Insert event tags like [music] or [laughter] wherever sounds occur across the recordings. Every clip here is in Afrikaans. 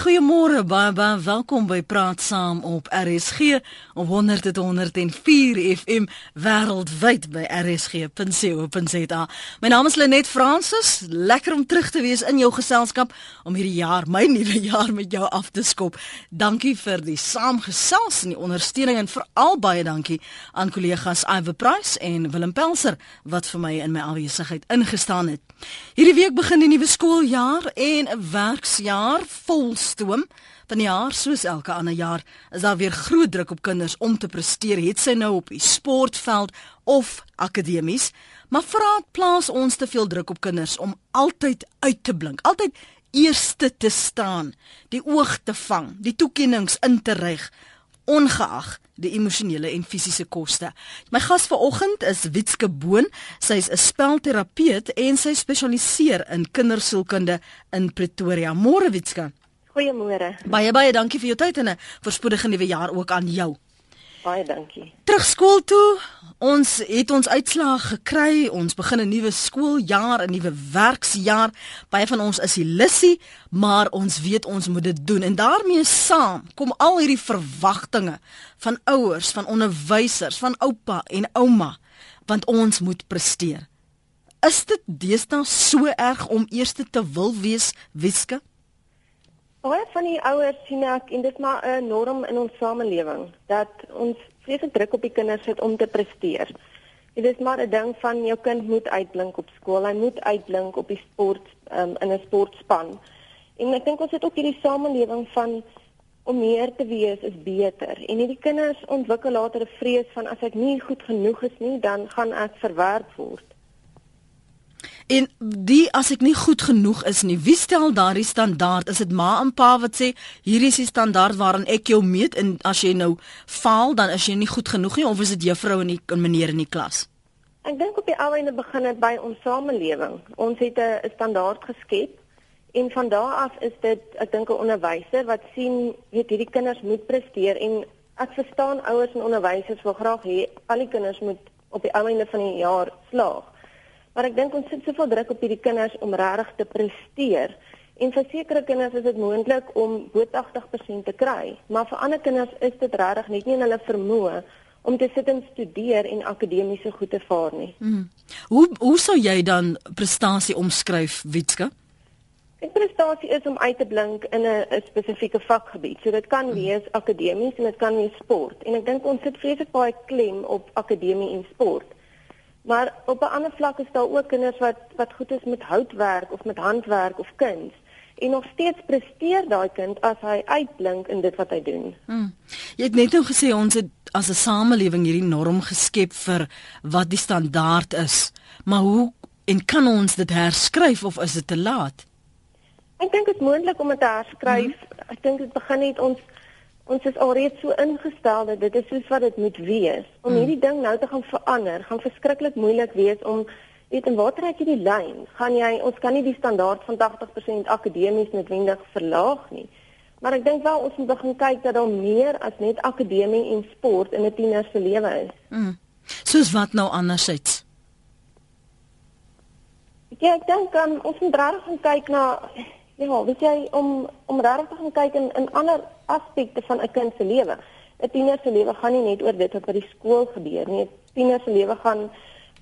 Goeiemôre, baie baie welkom by Praat Saam op RSG op 100.104 FM wêreldwyd by rsg.co.za. My naam is Lenet Fransis. Lekker om terug te wees in jou geselskap om hierdie jaar, my nuwe jaar met jou af te skop. Dankie vir die saamgesels en die ondersteuning en veral baie dankie aan kollegas Iver Price en Willem Pelser wat vir my in my afwesigheid ingestaan het. Hierdie week begin die nuwe skooljaar en 'n werksjaar vol stoom. Van die jaar soos elke ander jaar is daar weer groot druk op kinders om te presteer, het sy nou op die sportveld of akademies. Maar vra plaas ons te veel druk op kinders om altyd uit te blink, altyd eerste te staan, die oog te vang, die toekennings in te rig, ongeag die emosionele en fisiese koste. My gas vanoggend is Witske Boon. Sy is 'n spelterapeut en sy spesialiseer in kindersielkunde in Pretoria. Môre Witske. Goeiemôre. Baie baie dankie vir jou tyd en 'n voorspoedige nuwe jaar ook aan jou. Baie dankie. Terug skool toe. Ons het ons uitslae gekry. Ons begin 'n nuwe skooljaar, 'n nuwe werksjaar. Baie van ons is illusie, maar ons weet ons moet dit doen. En daarmee saam kom al hierdie verwagtinge van ouers, van onderwysers, van oupa en ouma, want ons moet presteer. Is dit deesdae so erg om eers te wil wees, Wiske? Baie van die ouers sien ek en dit is maar 'n norm in ons samelewing dat ons vreeslik druk op die kinders sit om te presteer. Dit is maar 'n ding van jou kind moet uitblink op skool, hy moet uitblink op die sport um, in 'n sportspan. En ek dink ons het ook hierdie samelewing van om meer te wees is beter. En hierdie kinders ontwikkel later 'n vrees van as ek nie goed genoeg is nie, dan gaan ek verwerp word. En die as ek nie goed genoeg is nie, wie stel daardie standaard? Is dit ma en pa wat sê hier is die standaard waarin ek jou meet en as jy nou faal dan is jy nie goed genoeg nie of is dit juffrou en die en meneer in die klas? Ek dink op die ou einde begin dit by ons samelewing. Ons het 'n standaard geskep en van daar af is dit ek dink 'n onderwyser wat sien weet hierdie kinders moet presteer en ek verstaan ouers en onderwysers wil graag hê al die kinders moet op die ou einde van die jaar slaag. Maar ek dink ons sit soveel druk op hierdie kinders om regtig te presteer. En vir sekere kinders is dit moontlik om bo 80% te kry, maar vir ander kinders is dit regtig net nie in hulle vermoë om te sit en studeer en akademiese goed te vaar nie. Hmm. Hoe hoe sou jy dan prestasie omskryf, Witske? Ek prestasie is om uit te blink in 'n spesifieke vakgebied. So dit kan wees akademies en dit kan wees sport. En ek dink ons sit vreeslik baie klem op akademie en sport. Maar op 'n ander vlak is daar ook kinders wat wat goed is met houtwerk of met handwerk of kuns en nog steeds presteer daai kind as hy uitblink in dit wat hy doen. Hmm. Jy het net nou gesê ons het as 'n samelewing hierdie norm geskep vir wat die standaard is. Maar hoe en kan ons dit herskryf of is dit te laat? Ek dink dit is moontlik om dit te herskryf. Hmm. Ek dink dit begin net ons ons is alreeds so ingestel dat dit is soos wat dit moet wees. Om hmm. hierdie ding nou te gaan verander, gaan verskriklik moeilik wees om weet en waar trek jy die lyn? Gaan jy ons kan nie die standaard van 80% akademies noodwendig verlaag nie. Maar ek dink wel ons moet begin kyk dat daar meer as net akademie en sport in 'n tiener se lewe is. Mm. Soos wat nou andersins? Ja, ek dink um, ons moet regtig gaan kyk na Ja, weet jy om om regtig te gaan kyk in in ander aspekte van 'n kind se lewe. 'n Tiener se lewe gaan nie net oor dit wat by die skool gebeur nie. 'n Tiener se lewe gaan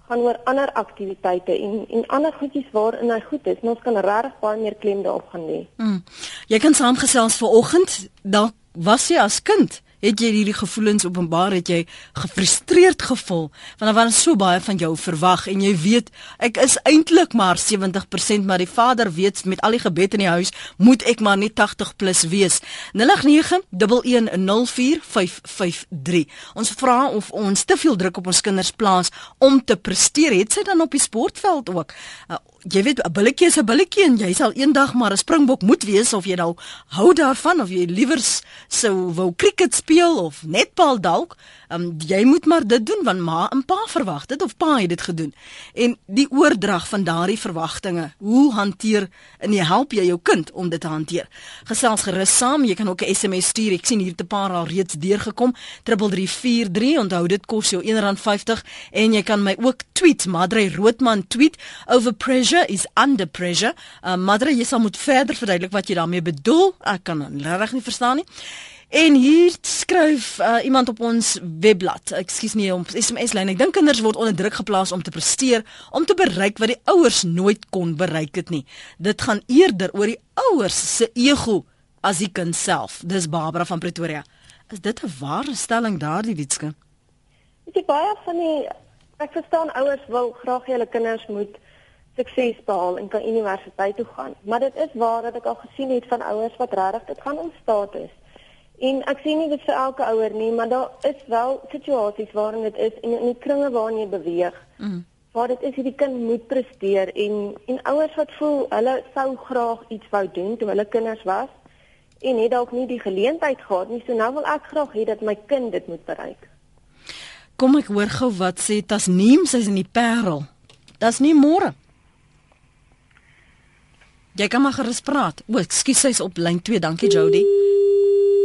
gaan oor ander aktiwiteite en en ander goedjies waarin hy goed is. En ons kan regtig baie meer klem daarop gaan lê. Mm. Jy kan saamgesels vir oggend. Dalk was jy as kind Het jy hierdie gevoelens openbaar? Het jy gefrustreerd gevoel? Want daar was so baie van jou verwag en jy weet ek is eintlik maar 70% maar die Vader weet met al die gebed in die huis moet ek maar net 80 plus wees. 0891104553 Ons vra of ons te veel druk op ons kinders plaas om te presteer. Het sy dan op die sportveld ook? Uh, jy weet 'n billetjie is 'n billetjie en jy sal eendag maar 'n springbok moet wees of jy nou hou daarvan of jy liewer sou wou cricket speel of netbal dalk. Um, jy moet maar dit doen want ma en pa verwag dit of pa het dit gedoen. En die oordrag van daardie verwagtinge hoe hanteer en jy help jy jou kind om dit te hanteer? Gesels gerus saam jy kan ook 'n SMS stuur. Ek sien hier te paar al reeds deurgekom. 3343 onthou dit kos jou R1.50 en jy kan my ook tweet Madre Roodman tweet over pressure pressure is under pressure. Uh, Madre, jy sal moet verder verduidelik wat jy daarmee bedoel. Ek kan regtig nie verstaan nie. En hier skryf uh, iemand op ons webblad. Ekskuus nie om SMS lyn. Ek dink kinders word onder druk geplaas om te presteer, om te bereik wat die ouers nooit kon bereik het nie. Dit gaan eerder oor die ouers se ego as die kind self. Dis Barbara van Pretoria. Is dit 'n ware stelling daardie Witske? Ek baie van die ek verstaan ouers wil graag hê hulle kinders moet sukses behaal en kan universiteit toe gaan, maar dit is waar dat ek al gesien het van ouers wat regtig dit gaan om status. En ek sien nie dit vir elke ouer nie, maar daar is wel situasies waarin dit is en in die kringe waarin jy beweeg. Mm. Waar dit is hierdie kind moet presteer en en ouers wat voel hulle sou graag iets wou doen toe hulle kinders was en het dalk nie die geleentheid gehad nie. So nou wil ek graag hê dat my kind dit moet bereik. Kom ek hoor gou wat sê Tasneem, sy's in die Parel. Das nie môre. Jy kan maar gerus praat. O, ekskuus, sy's op lyn 2. Dankie Jody.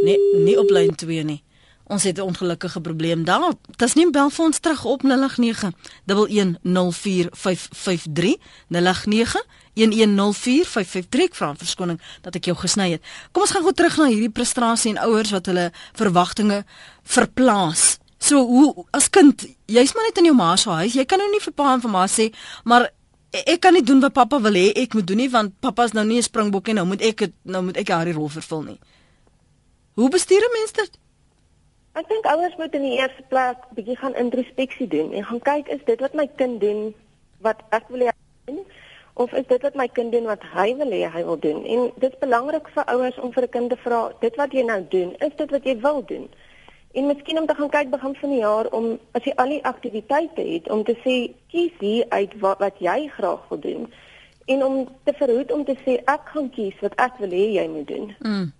Nee, nie op lyn 2 nie. Ons het 'n ongelukkige probleem daar. Nie bel vir ons terug op 089 1104553 089 1104553 vra verskoning dat ek jou gesny het. Kom ons gaan gou terug na hierdie frustrasie en ouers wat hulle verwagtinge verplaas. So hoe as kind, jy's maar net in jou ma se huis. Jy kan nou nie vir pa en vir ma sê, maar ek kan nie doen wat pappa wil hê ek moet doen nie want pappa's nou nie 'n springbok en nou moet ek het, nou moet ek haar rol vervul nie. Hoe bestuur 'n mens dit? Ek dink ouers moet in die eerste plek bietjie gaan introspeksie doen en gaan kyk is dit wat my kind doen wat ek wil hê doen of is dit wat my kind doen wat hy wil hê hy wil doen? En dit is belangrik vir ouers om vir 'n kind te vra, dit wat jy nou doen, is dit wat jy wil doen? En miskien om te gaan kyk begin van die jaar om as jy al die aktiwiteite het om te sê kies hier uit wat wat jy graag wil doen en om te verhoed om te sê ek gaan kies wat ek wil hê jy moet doen. Mm.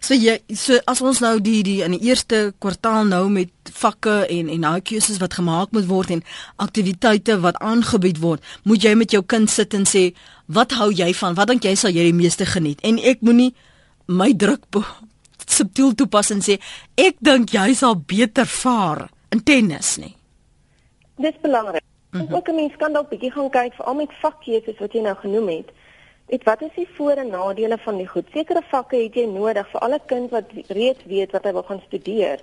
So jy so as ons nou die die in die eerste kwartaal nou met vakke en en nou keuses wat gemaak moet word en aktiwiteite wat aangebied word, moet jy met jou kind sit en sê, "Wat hou jy van? Wat dink jy sal jy die meeste geniet?" En ek moenie my druk subtiel toepas en sê, "Ek dink jy sal beter vaar in tennis nie." Dis belangrik. Mm -hmm. Ook 'n mens kan dalk bietjie gaan kyk vir al met vakkeuses wat jy nou genoem het. Dit wat is die voor en nadele van die goed? Sekere vakke het jy nodig vir alle kind wat reeds weet wat hy wil gaan studeer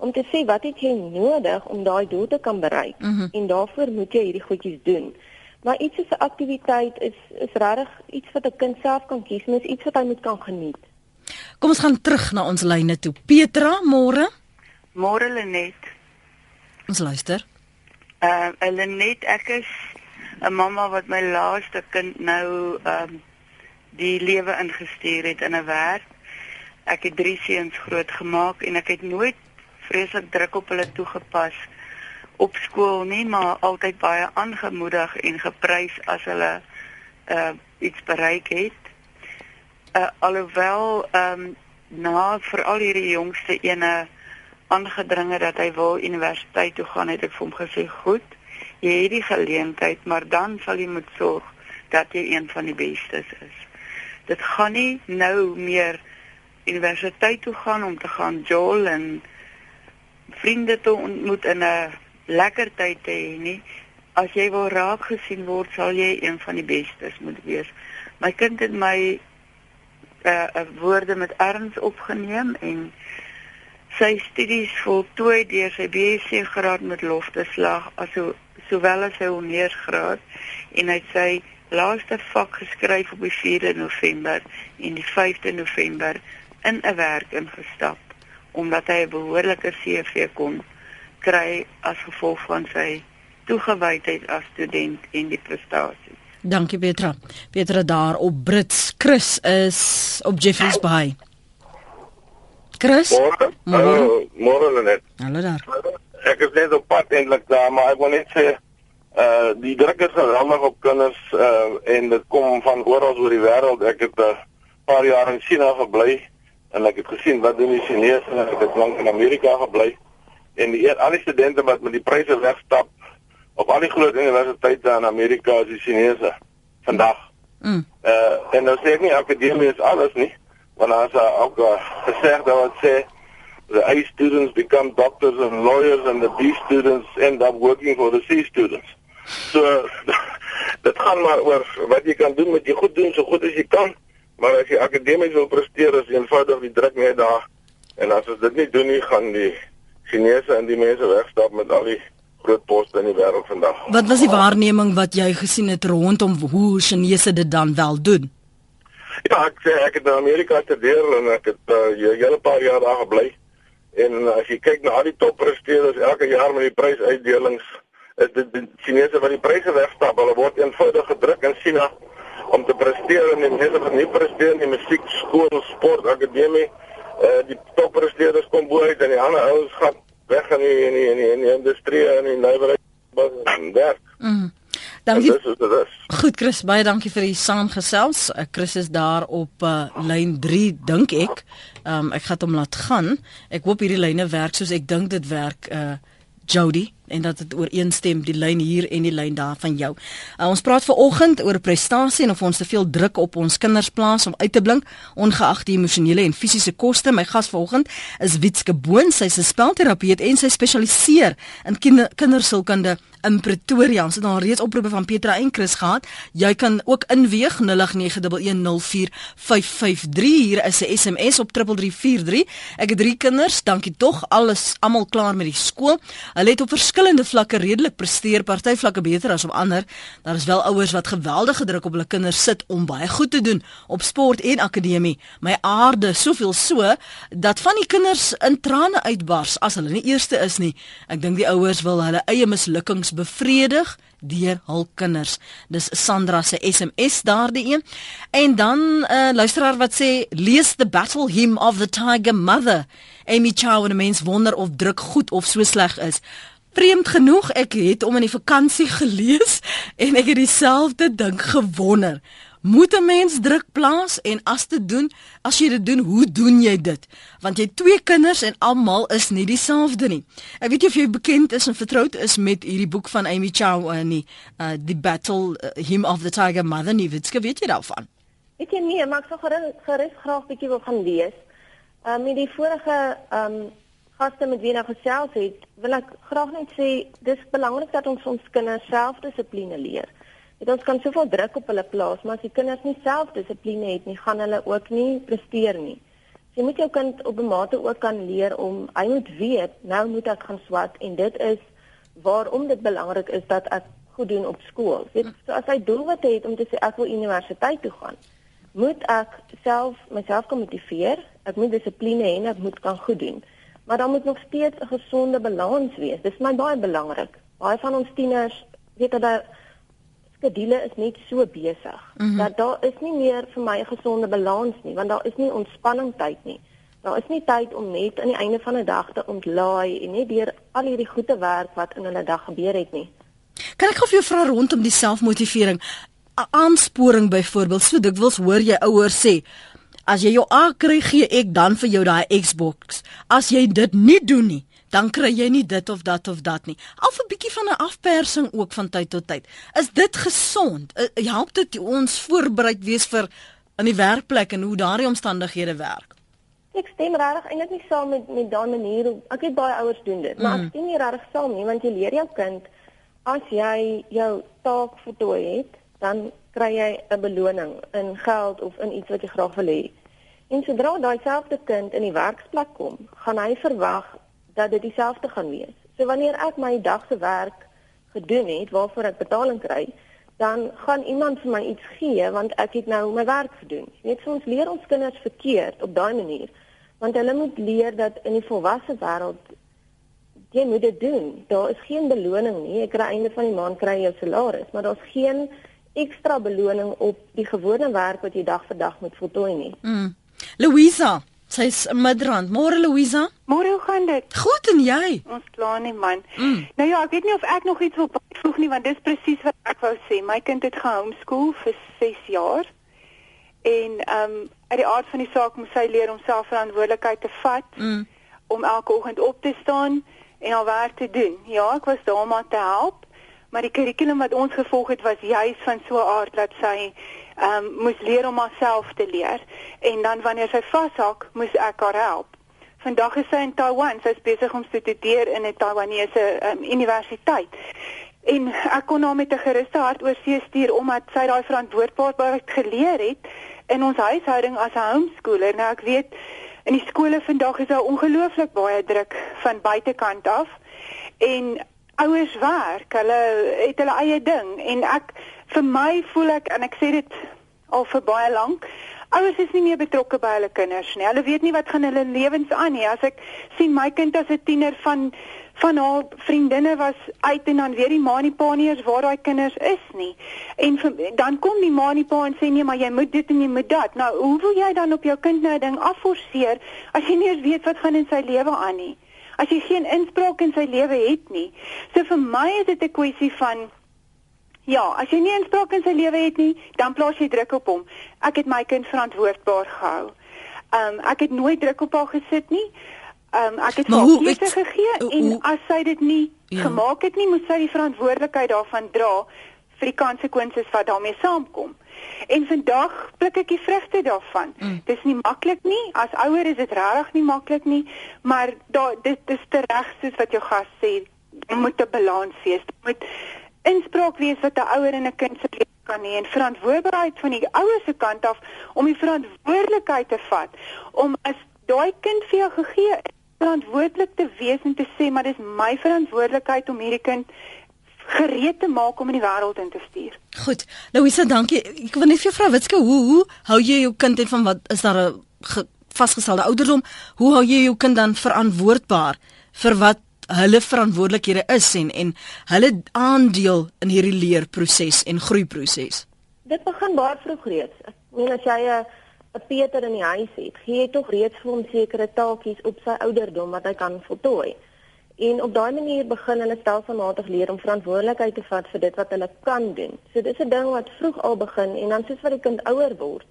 om te sê wat het jy nodig om daai doel te kan bereik mm -hmm. en daarvoor moet jy hierdie goedjies doen. Maar iets soos 'n aktiwiteit is is regtig iets wat 'n kind self kan kies, mens iets wat hy moet kan geniet. Kom ons gaan terug na ons lyne toe. Petra, môre? Môre Lenet. Ons luister. Uh Lenet, ek is 'n mamma wat my laaste kind nou ehm um, die lewe ingestuur het in 'n werk. Ek het drie seuns grootgemaak en ek het nooit vreeslik druk op hulle toegepas op skool nie, maar altyd baie aangemoedig en geprys as hulle uh iets bereik het. Uh alhoewel ehm um, na veral hierdie jongste ene aangedringe dat hy wil universiteit toe gaan, het ek vir hom gesê, "Goed, jy het die geleentheid, maar dan sal jy moet sorg dat jy een van die bestes is. Dit gaan nie nou meer universiteit toe gaan om te gaan jol en vriende te ontmoet in 'n lekker tyd te hê nie. As jy wil raak gesien word, sal jy een van die bestes moet wees. My kind het my uh, uh, woorde met erns opgeneem en sy studies voltooi deur sy BSc graad met lofteslag aso sowel as sy honeursgraad en hy sy laaste vak geskryf op die 4de November en die 5de November in 'n werk ingestap omdat hy 'n behoorlike CV kon kry as gevolg van sy toegewydheid as student en die prestasie. Dankie Petra. Petra daar op Brits. Chris is op Jeffreys Bay. Chris? Môre. Môre. Môre net. Hallo daar ek is net op pad eintlik daar, maar ek wil net sê uh die druk is geweldig op kinders uh en dit kom van oral oor die wêreld. Ek het 'n uh, paar jaar in China gebly en ek het gesien wat doen die Chinese en ek het lank in Amerika gebly. En die al die studente wat met die pryse wegstap op al die groot universiteite in Amerika is die Chinese vandag. Mm. Uh en nou sê ek nie akademie is alles nie, want as ook uh, gesê dat wat sê the A students become doctors and lawyers and the B students end up working for the C students. So [laughs] dit gaan maar oor wat jy kan doen met jy goed doen so goed as jy kan. Maar as jy akademies wil presteer, is eenvoudig die druk net daar. En as ons dit nie doen nie, gaan die Chinese en die mense wegstap met al die groot poste in die wêreld vandag. Wat was die waarneming wat jy gesien het rondom hoe Chinese dit dan wel doen? Ja, ek ek het in Amerika gestudeer en ek het 'n uh, hele paar jaar daar gebly. En as jy kyk na al die toppresteerders elke jaar met die prysuitdelings, is dit die Chinese wat die pryse wegstap. Hulle word eenvoudig gedruk in China om te presteer en die mense wat nie presteer in die musiek, skool, sport, akademie, uh, die toppresteerders kom bo uit en die ander ouens gaan weg in die in die in die, in die industrie en in die nywerheid werk. Mm. Dankie. Goed Chris, baie dankie vir die saamgesels. Uh, Chris is daar op uh, lyn 3 dink ek. Um, ek gaan hom laat gaan. Ek hoop hierdie lyne werk soos ek dink dit werk uh Jody en dat dit ooreenstem die lyn hier en die lyn daar van jou. Uh, ons praat ver oggend oor prestasie en of ons te veel druk op ons kinders plaas om uit te blink ongeag die emosionele en fisiese koste. My gas vanoggend is Witske Boon, sy's 'n spelterapeut en sy spesialiseer in kinder, kindersielkunde in Pretoria. Ons het al reeds oproepe van Petra en Chris gehad. Jy kan ook inweeg 0891104553. Hier is 'n SMS op 3343. Ek het drie kinders. Dankie tog. Alles almal klaar met die skool. Hulle het op verskillende vlakke redelik presteer, party vlakke beter as op ander. Daar is wel ouers wat geweldige druk op hulle kinders sit om baie goed te doen op sport en akademie. My aarde, soveel so dat van die kinders in trane uitbars as hulle nie eerste is nie. Ek dink die ouers wil hulle eie mislukkings bevredig deur hul kinders. Dis Sandra se SMS daardie een. En dan 'n uh, eh, luisteraar wat sê lees the battle hymn of the tiger mother. Amy Chow en 'n mens wonder of druk goed of so sleg is. Vreemd genoeg, ek het om in die vakansie [laughs] gelees en ek het dieselfde ding gewonder. Moet 'n mens druk plaas en as te doen, as jy dit doen, hoe doen jy dit? Want jy het twee kinders en almal is nie dieselfde nie. Ek weet jy of jy bekend is en vertroud is met hierdie boek van Amy Chow uh, nie uh The Battle uh, Hymn of the Tiger Mother nie. Wat weet jy daarvan? Weet jy nie, maar ek sou gerus, gerus graag bietjie wil gaan lees. Um uh, met die vorige um gaste met wie ek gesels het, wil ek graag net sê dis belangrik dat ons ons kinders selfdissipline leer. Dit ons kan soveel druk op hulle plaas, maar as die kinders nie selfdissipline het nie, gaan hulle ook nie presteer nie. So jy moet jou kind op 'n mate ook kan leer om hy moet weet, nou moet ek gaan swat en dit is waarom dit belangrik is dat ek goed doen op skool. Weet, so as hy doelwit het om te sê ek wil universiteit toe gaan, moet ek self myself kan motiveer, ek moet dissipline hê en ek moet kan goed doen. Maar dan moet nog steeds 'n gesonde balans wees. Dis my baie belangrik. Baie van ons tieners weet dat skedule is net so besig mm -hmm. dat daar is nie meer vir my 'n gesonde balans nie want daar is nie ontspanning tyd nie. Daar is nie tyd om net aan die einde van 'n dag te ontlaai en net deur al hierdie goeie werk wat in 'n dag gebeur het nie. Kan ek gou vir jou vra rondom die selfmotivering? Aansporing byvoorbeeld, so dikwels hoor jy ouers sê, as jy jou A kry, gee ek dan vir jou daai Xbox. As jy dit nie doen nie, dan kry jy nie dit of dat of dat nie. Al 'n bietjie van 'n afpersing ook van tyd tot tyd. Is dit gesond? Uh, help dit ons voorberei wees vir in die werkplek en hoe daardie omstandighede werk? Ek stem regtig eintlik nie saam met met daardie manier. Ek weet baie ouers doen dit, mm. maar ek mm. stem nie regtig saam nie want jy leer jou kind as jy jou taak voltooi het, dan kry jy 'n beloning in geld of in iets wat jy graag wil hê. En sodra daai selfde kind in die werksplek kom, gaan hy verwag dat dit dieselfde gaan wees. So wanneer ek my dag se werk gedoen het waarvoor ek betaling kry, dan gaan iemand vir my iets gee want ek het nou my werk gedoen. Jy weet soms leer ons kinders verkeerd op daai manier. Want hulle moet leer dat in die volwasse wêreld jy moet dit doen. Daar is geen beloning nie. Ek kry einde van die maand kry jy jou salaris, maar daar's geen ekstra beloning op die gewone werk wat jy dag vir dag moet voltooi nie. Mm. Louisa, Sy's Midrand. Môre Louisa? Môre hoe gaan dit? Goed en jy? Ons kla nie man. Mm. Nou ja, ek weet nie of ek nog iets wil byvoeg nie want dis presies wat ek wou sê. My kind het gehomeschool vir 6 jaar. En ehm um, uit die aard van die saak moet sy leer om self verantwoordelikheid te vat. Mm. Om elke oggend op te staan en haar werk te doen. Ja, ek was daar om haar te help, maar die kurrikulum wat ons gevolg het was juis van so 'n aard dat sy um, moes leer om haarself te leer en dan wanneer sy vashak, moes ek haar help. Vandag is sy in Taiwan, sy is besig om te studeer in 'n Taiwanese um, universiteit. en ek kon haar met 'n geruste hart oor see stuur omdat sy daai verantwoordbaarheid geleer het in ons huishouding as 'n homeschooler. Nou ek weet in die skole vandag is daar ongelooflik baie druk van buitekant af en ouers werk, hulle het hulle eie ding en ek vir my voel ek en ek sê dit al vir baie lank Ouers is nie meer betrokke by hulle kinders nie. Hulle weet nie wat gaan hulle lewens aan nie. As ek sien my kind as 'n tiener van van haar vriendinne was uit en dan weer die ma en pa nie eens waar daai kinders is nie. En vir, dan kom die ma en pa en sê nee, maar jy moet dit en jy moet dat. Nou, hoe wil jy dan op jou kind nou ding afforceer as jy nie eens weet wat gaan in sy lewe aan nie? As jy geen inspraak in sy lewe het nie. So vir my is dit 'n kwessie van Ja, as jy nie inspraak in sy lewe het nie, dan plaas jy druk op hom. Ek het my kind verantwoordbaar gehou. Um ek het nooit druk op haar gesit nie. Um ek het haar keuse gegee en as sy dit nie ja. gemaak het nie, moet sy die verantwoordelikheid daarvan dra vir die konsekwensies wat daarmee saamkom. En vandag pluk ek die vrugte daarvan. Mm. Dis nie maklik nie. As ouer is dit regtig nie maklik nie, maar daar dit is te reg soos wat jou gas sê, moet 'n balans wees. Moet inspraak wees wat 'n ouer en 'n kind se lewe kan hê en verantwoordelikheid van die ouers se kant af om die verantwoordelikheid te vat om as daai kind vir jou gegee is verantwoordelik te wees en te sê maar dis my verantwoordelikheid om hierdie kind gereed te maak om in die wêreld in te stuur. Goed. Louisa, dankie. Ek wil net vir vrou Witske, hoe hoe hou jy jou kind en van wat is daar 'n vasgestelde ouderdom? Hoe hou jy jou kind dan verantwoordbaar vir wat hulle verantwoordelikhede is en en hulle aandeel in hierdie leerproses en groeiproses. Dit begin baie vroeg reeds. Ek meen as jy 'n 'n Peter in die huis het, gee jy tog reeds vir hom sekere taakies op sy ouderdom wat hy kan voltooi. En op daai manier begin hulle stelselmatig leer om verantwoordelikheid te vat vir dit wat hulle kan doen. So dis 'n ding wat vroeg al begin en dan soos wat die kind ouer word,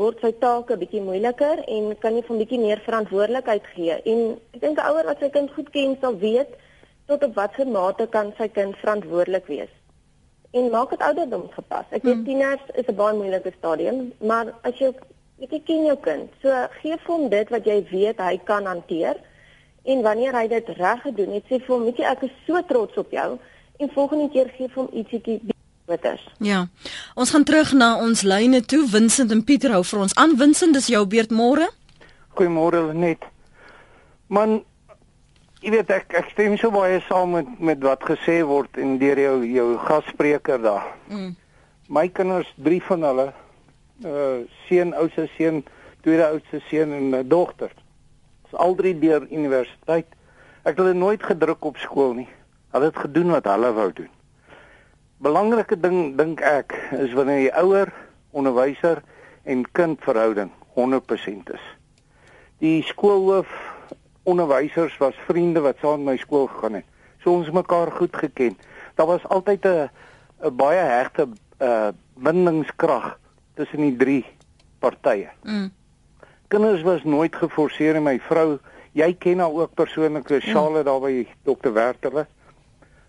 word sy take bietjie moeiliker en kan jy van bietjie meer verantwoordelikheid gee. En ek dink 'n ouer wat sy kind goed ken sal weet tot op watter mate kan sy kind verantwoordelik wees. En maak dit ouderdom gepas. Ek weet hmm. tieners is 'n baie moeilike stadium, maar as jy bietjie ken jou kind, so gee vir hom dit wat jy weet hy kan hanteer. En wanneer hy dit reg gedoen het, sê vir hom, "Weet jy, ek is so trots op jou." En volgende keer gee vir hom ietsiekie Witters. Ja. Ons gaan terug na ons lyne toe. Vincent en Pieter hou vir ons aan. Vincent, dis jou beurt môre. Goeiemôre net. Man, jy weet ek ek stem so baie saam met met wat gesê word en deur jou jou gasspreker daar. Mm. My kinders, drie van hulle, uh seun, oudste seun, tweede oudste seun en 'n dogter. Is al drie deur universiteit. Ek het hulle nooit gedruk op skool nie. Hulle het gedoen wat hulle wou doen belangrike ding dink ek is wanneer jy ouer, onderwyser en kind verhouding 100% is. Die skoolhoof onderwysers was vriende wat saam met my skool gegaan het. So ons mekaar goed geken. Daar was altyd 'n 'n baie hegte uh bindingskrag tussen die drie partye. Mm. Kinders was nooit geforseer en my vrou, jy ken haar ook persoonlik, Charlotte mm. daar by dokter Werterle.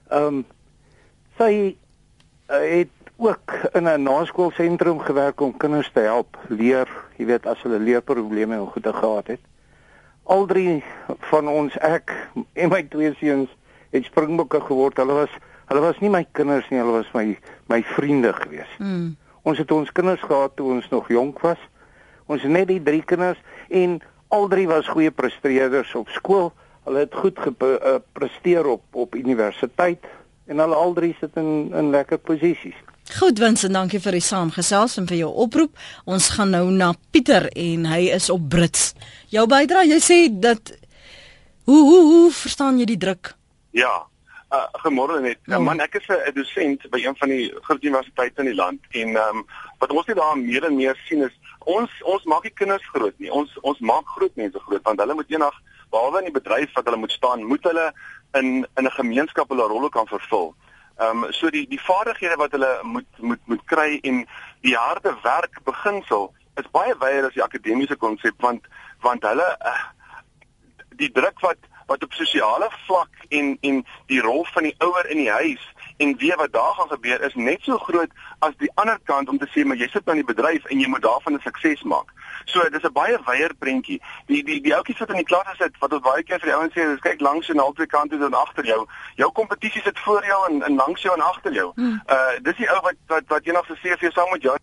Ehm um, sy het ook in 'n naskoolsentrum gewerk om kinders te help leer, jy weet as hulle leerprobleme en goede gehad het. Al drie van ons ek en my twee seuns het springbokke geword. Hulle was hulle was nie my kinders nie, hulle was my my vriende gewees. Mm. Ons het ons kinders gehad toe ons nog jonk was. Ons het net die drie kinders en al drie was goeie presteerders op skool. Hulle het goed gepresteer eh, op op universiteit en hulle al drie sit in in lekker posisies. Goed Vincent, dankie vir die saamgesels en vir jou oproep. Ons gaan nou na Pieter en hy is op Brits. Jou bydrae, jy sê dat hoe hoe hoe verstaan jy die druk? Ja. Uh, Goeiemôre net. Oh. Man, ek is 'n dosent by een van die grootste universiteite in die land en ehm um, wat ons net daar meer en meer sien is ons ons maak nie kinders groot nie. Ons ons maak groot mense groot want hulle moet eendag behalwe in die bedryf wat hulle moet staan, moet hulle in in 'n gemeenskap hulle rolle kan vervul. Ehm um, so die die vaardighede wat hulle moet moet moet kry en die harde werk beginsel is baie wyer as die akademiese konsep want want hulle uh, die druk wat wat op sosiale vlak en en die rol van die ouer in die huis en weet wat daar gaan gebeur is net so groot as die ander kant om te sê maar jy sit nou in die bedryf en jy moet daarvan 'n sukses maak. So dis 'n baie wyeer prentjie. Die die die ouetjies wat in die klas sit wat ons baie keer vir die ouens sê, dis kyk langs en albei kante en agter jou. Jou kompetisie sit voor jou en, en langs jou en agter jou. Hmm. Uh dis die ou wat wat wat eendag se CV saam met jou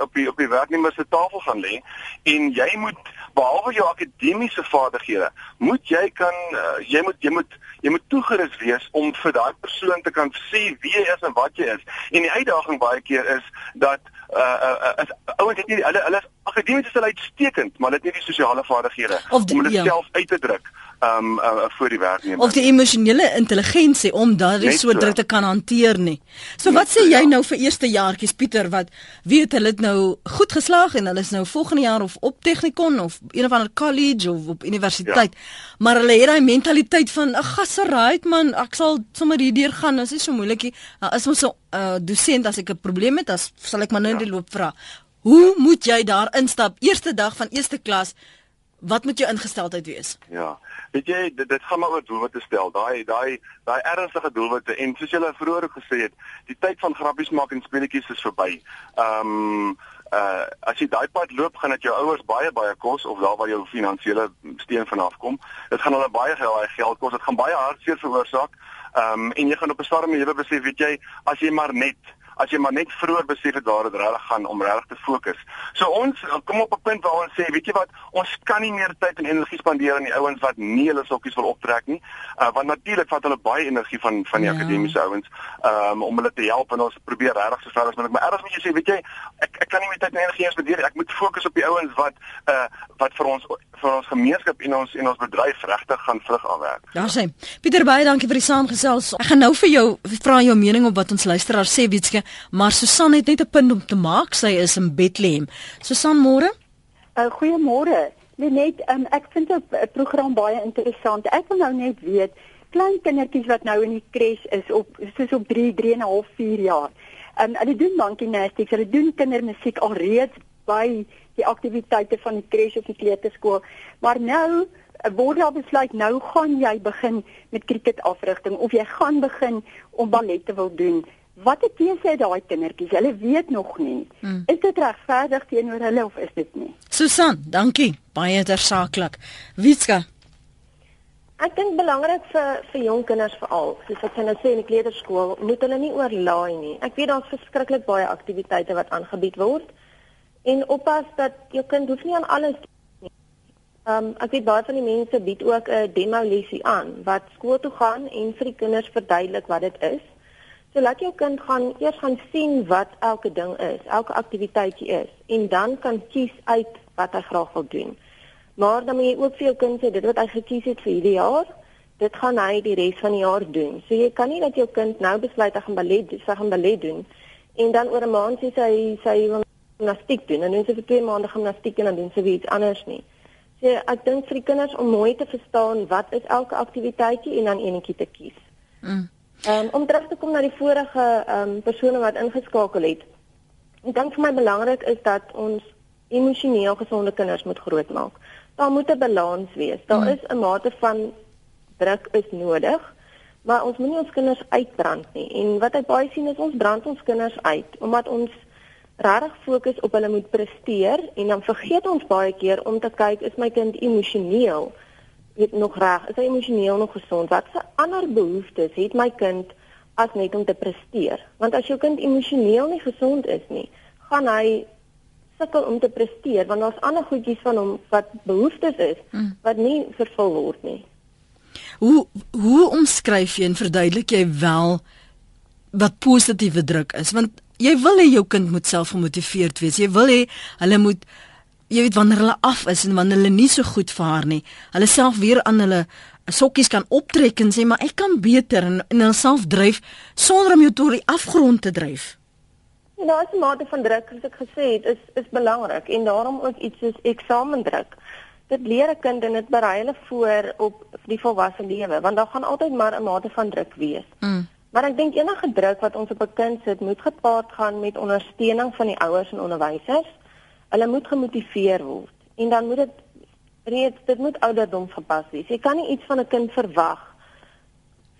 op die op die werknemer se tafel gaan lê en jy moet behalwe jou akademiese vaardighede moet jy kan uh, jy moet jy moet jy moet toegerus wees om vir daai persoon te kan sê wie jy is en wat jy is en die uitdaging baie keer is dat uh uh as ouens het nie hulle hulle akademies is hulle uitstekend, maar hulle het nie die sosiale vaardighede om dit ja. self uit te druk um uh, vir die werknemer. Of die emosionele intelligensie om daardie so druk te kan hanteer nie. So Net wat sê jy ja. nou vir eerste jaartjies Pieter wat weet hulle het nou goed geslaag en hulle is nou volgende jaar of op Technikon of een of ander college of op universiteit. Ja. Maar hulle het daai mentaliteit van ag gasseraait man, ek sal sommer hierdeur gaan, dit is so moeilikie. As ons so 'n uh, dosent as ek 'n probleem het, as sal ek maar nou in ja. die loop vra. Hoe moet jy daar instap eerste dag van eerste klas? Wat moet jou ingesteldheid wees? Ja. Weet jy, dit, dit gaan maar oor doelwitte stel. Daai daai daai ernstige doelwitte en soos jy vroeër gesê het, die tyd van grappies maak en speletjies is verby. Ehm um, uh as jy daai pad loop, gaan dit jou ouers baie baie kos of daar waar jou finansiële steun vanaf kom. Dit gaan hulle baie baie geld kos. Dit gaan baie hartseer veroorsaak. Ehm um, en jy gaan op 'n stadium lewe besef, weet jy, as jy maar net as jy maar net vroeër besef het waar dit regtig gaan om regtig te fokus. So ons kom op 'n punt waar ons sê, weet jy wat, ons kan nie meer tyd en energie spandeer aan die ouens wat nie hulle sokkies wil optrek nie. Uh want natuurlik vat hulle baie energie van van die ja. akademiese ouens um om hulle te help en ons probeer regtig so ver as moontlik. Maar ergens moet jy sê, weet jy, ek ek kan nie meer tyd en energie spandeer. Ek moet fokus op die ouens wat uh wat vir ons vir ons gemeenskap en ons en ons bedryf regtig gaan vrug afwerk. Ja, sê. Pieter baie dankie vir die saamgesels. Ek gaan nou vir jou vra jou mening op wat ons luisteraar sê, Wietske, maar Susan het net 'n punt om te maak. Sy is in Bethlehem. Susan, môre? Uh, Goeiemôre. Net um, ek vind 'n program baie interessant. Ek wil nou net weet, klein kindertjies wat nou in die kres is op soos op 3, 3 en 'n half, 4 jaar. Um, hulle doen bankgymnastiek, hulle doen kindermusiek alreeds by die aktiwiteite van die kres of die kleuterskool. Maar nou eh, word daar besluit nou gaan jy begin met cricket afrigting of jy gaan begin om ballet te wil doen. Wat het jy sê daai kindertjies? Hulle weet nog nie. Hmm. Is dit regverdig teenoor hulle of is dit nie? Susan, dankie. Baie tersaaklik. Witska Ek dink belangrik vir vir jong kinders veral, soos wat hulle sê in die kleuterskool, moet hulle nie oorlaai nie. Ek weet daar's verskriklik baie aktiwiteite wat aangebied word en oppas dat jou kind hoef nie aan alles nie. Ehm um, ek weet baie van die mense bied ook 'n demo lesie aan wat skool toe gaan en vir die kinders verduidelik wat dit is. So laat jou kind gaan eers gaan sien wat elke ding is, elke aktiwiteitjie is en dan kan kies uit wat hy graag wil doen. Maar dan moet jy ook vir jou kind sê dit wat hy gekies het vir hierdie jaar, dit gaan hy die res van die jaar doen. So jy kan nie dat jou kind nou besluit hy gaan ballet, hy gaan ballet doen en dan oor 'n maand sê hy sy wil gimnastiek doen en dan sy vir 2 maande gimnastiek en dan doen sy weer iets anders nie. So ek dink vir die kinders om mooi te verstaan wat is elke aktiwiteitjie en dan enetjie te kies. Mm. Um, om terug te kom na die vorige ehm um, persone wat ingeskakel het. Ek dink vir my belangrik is dat ons emosioneel gesonde kinders moet grootmaak. Daar moet 'n balans wees. Daar mm. is 'n mate van druk is nodig, maar ons moenie ons kinders uitbrand nie. En wat ek baie sien is ons brand ons kinders uit omdat ons regtig fokus op hulle moet presteer en dan vergeet ons baie keer om te kyk is my kind emosioneel weet nog reg is hy emosioneel nog gesond wat se ander behoeftes het my kind as net om te presteer want as jou kind emosioneel nie gesond is nie gaan hy sukkel om te presteer want daar's ander goedjies van hom wat behoeftes is hmm. wat nie vervul word nie hoe hoe omskryf jy en verduidelik jy wel wat positiewe druk is want jy wil hê jou kind moet self gemotiveerd wees. Jy wil hê hulle moet jy weet wanneer hulle af is en wanneer hulle nie so goed vaar nie, hulle self weer aan hulle sokkies kan optrek en sê maar ek kan beter en, en hulle self dryf sonder om jou tot die afgrond te dryf. Ja, daar is 'n mate van druk soos ek gesê het, is is belangrik en daarom ook iets soos eksamendruk. Dit leer 'n kind en dit berei hulle voor op die volwasse lewe want daar gaan altyd maar 'n mate van druk wees. Mm. Maar ek dink enige druk wat ons op 'n kind sit, moet gepaard gaan met ondersteuning van die ouers en onderwysers. Hulle moet gemotiveer word en dan moet dit reeds dit moet ouderdom gepas wees. Jy kan nie iets van 'n kind verwag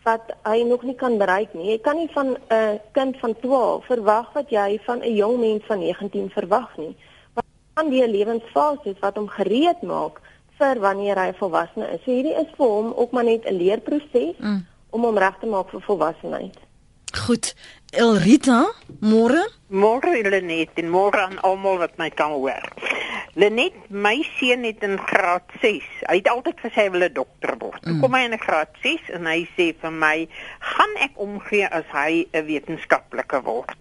wat hy nog nie kan bereik nie. Jy kan nie van 'n uh, kind van 12 verwag wat jy van 'n jong mens van 19 verwag nie. Want aan die lewensfases wat hom gereed maak vir wanneer hy volwasse is. So hierdie is vir hom ook maar net 'n leerproses mm. om hom reg te maak vir volwassenheid. Goed. Elrita, môre? Môre Lenet en môre aan almal wat my kan hoor. Lenet, my seun het in graad 6. Hy het altyd gesê hy wil 'n dokter word. Mm. Kom hy in graad 6 en hy sê vir my, "Gaan ek omgee as hy 'n wetenskaplike word?"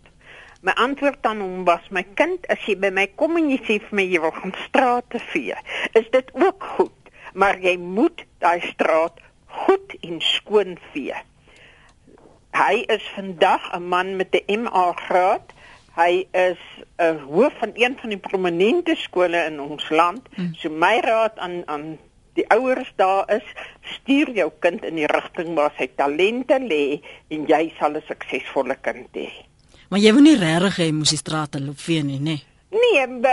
My antwoord aan hom was, "My kind, as jy by my kom en jy sê vir my jy wil gaan strate vee, is dit ook goed, maar jy moet daai straat goed en skoon vee." Hy is vandag 'n man met 'n MA graad. Hy is 'n hoof van een van die prominente skole in ons land. Hmm. So my raad aan aan die ouers daar is, stuur jou kind in die rigting waar sy talente lê en jy sal 'n suksesvolle kind hê. Maar jy wil nie regtig hê moet die strate loop vee nie, nê? Nee,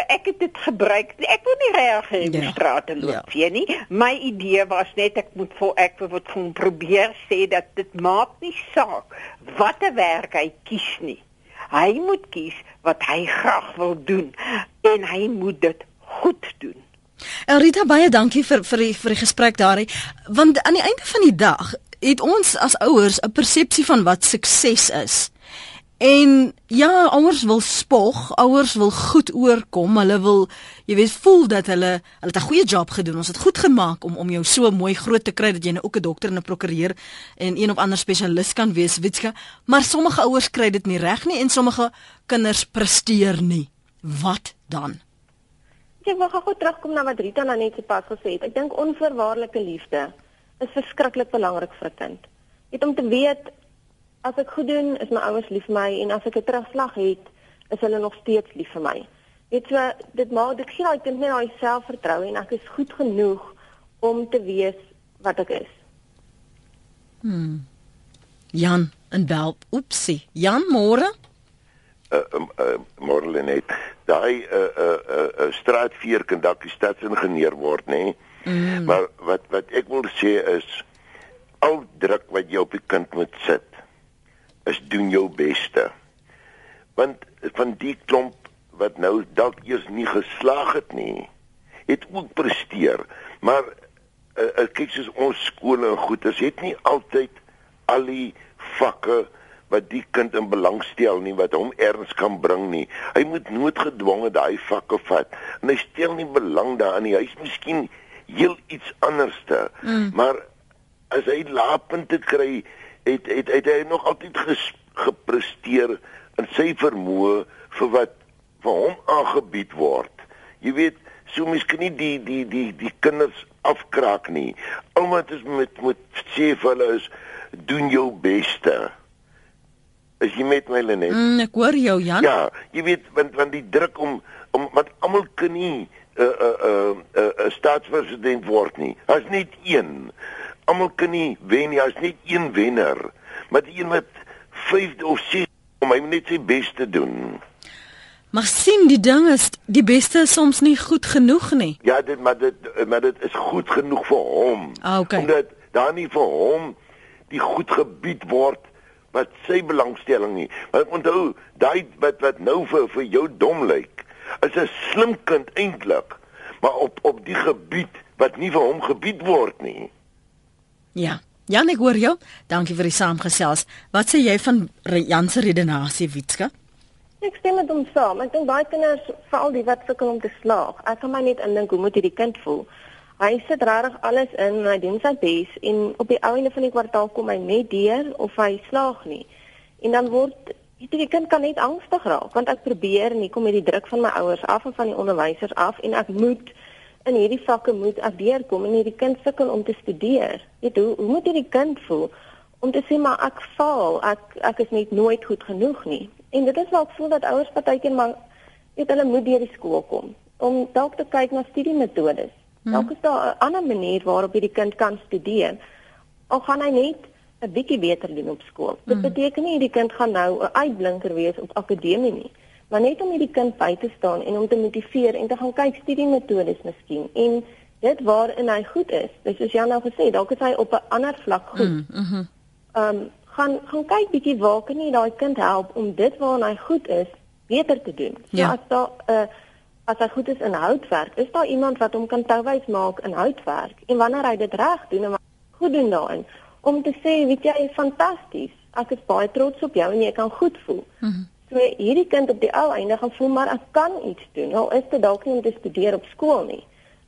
ek het dit gebruik. Ek wil nie regtig hê die ja. strate loop ja. nie. My idee was net ek moet vir ek wil van probeer sê dat dit maak nie saak watter werk hy kies nie. Hy moet kies wat hy graag wil doen en hy moet dit goed doen. Elrita baie dankie vir vir die vir die gesprek daarin want aan die einde van die dag het ons as ouers 'n persepsie van wat sukses is. En ja, ouers wil spog, ouers wil goed oorkom. Hulle wil, jy weet, voel dat hulle hulle het 'n goeie job gedoen. Ons het goed gemaak om om jou so mooi groot te kry dat jy nou ook 'n dokter en 'n prokureur en een of ander spesialis kan wees, Witska. Maar sommige ouers kry dit nie reg nie en sommige kinders presteer nie. Wat dan? Ek wil gou terugkom na wat Rita nou net sopas gesê het. Ek dink onvoorwaardelike liefde is verskriklik belangrik vir 'n kind. Dit om te weet as ek goed doen, is my ouers lief vir my en as ek 'n terugslag het, is hulle nog steeds lief vir my. Dit so dit maak dit gee daai kind net daai selfvertroue en ek is goed genoeg om te wees wat ek is. Hmm. Jan en Bel, oepsie. Jan môre? Uh, uh, uh môre net. Daai uh uh uh, uh straatveer kan dalk die stadsingenieur word, nê? Nee? Mm. Maar wat wat ek wil sê is al druk wat jy op die kind moet sit is doen jou beste. Want van die klomp wat nou dalk eers nie geslaag het nie, het ook presteer. Maar uh, uh, kyk soos ons skole en goeders het nie altyd al die vakke wat die kind in belang stel nie wat hom erns kan bring nie. Hy moet noodgedwonge daai vakke vat. En hy stel nie belang daarin nie. Hy's miskien heel iets anderste. Mm. Maar as hy lapunte kry, het het het hy nog altyd ges, gepresteer in sy vermoë vir wat vir hom aangebied word. Jy weet, so miskien nie die die die die kinders afkraak nie. Almal is met met sê vir hulle is doen jou beste. As jy met my Lenet. Mm, ek hoor jou Jan. Ja, jy weet want want die druk om om wat almal kan nie 'n uh, 'n uh, 'n uh, 'n uh, uh, staatspresident word nie. Daar's net een almal kan nie wen nie, as net een wenner, maar die een wat 5 of 6 om hy net sy bes te doen. Maar sien die ding is die beste is soms nie goed genoeg nie. Ja, dit maar dit maar dit is goed genoeg vir hom. Ah, okay. Omdat daar nie vir hom die goed gebied word wat sy belangstelling nie. Want onthou, daai wat wat nou vir vir jou dom lyk, is 'n slim kind eintlik, maar op op die gebied wat nie vir hom gebied word nie. Ja. Jan, ek hoor jou. Dankie vir die saamgesels. Wat sê jy van Jan se redenasie, Witska? Ek stem met hom saam. Ek dink baie kinders, veral die wat sukkel om te slaag, ek kan my net indink hoe moet hierdie kind voel. Hy sit regtig alles in hy doen sy bes en op die einde van die kwartaal kom hy net deur of hy slaag nie. En dan word hierdie kind kan net angstig raak want ek probeer en ek kom met die druk van my ouers af en van die onderwysers af en ek moet in hierdie vakke moet ek deurkom en hierdie kind sukkel om te studeer. Weet hoe hoe moet hierdie kind voel om te sê maar ek faal, ek ek is net nooit goed genoeg nie. En dit is waar ek voel dat ouers partykeer maar weet hulle moet deur die skool kom om dalk te kyk na studiemetodes. Hmm. Dalk is daar 'n ander manier waarop hierdie kind kan studeer. Al gaan hy net 'n bietjie beter doen op skool. Dit hmm. beteken nie hierdie kind gaan nou 'n uitblinker wees op akademie nie maar net om hierdie kind by te staan en om te motiveer en te gaan kyk studiemetodes miskien en dit waarin hy goed is. Dis soos Jan nou gesê, dalk is hy op 'n ander vlak goed. Mm -hmm. Ehm um, gaan gaan kyk bietjie waar kan jy daai kind help om dit waarna hy goed is beter te doen. So ja. as daar 'n uh, as hy goed is in houtwerk, is daar iemand wat hom kan touwys maak in houtwerk en wanneer hy dit reg doen en goed doen daarin om te sê, weet jy, fantasties. Ek is baie trots op jou en jy kan goed voel. Mm -hmm. So hierdie kind op die ou einde gaan voel maar ek kan iets doen. Al is dit dalk nie om te studeer op skool nie.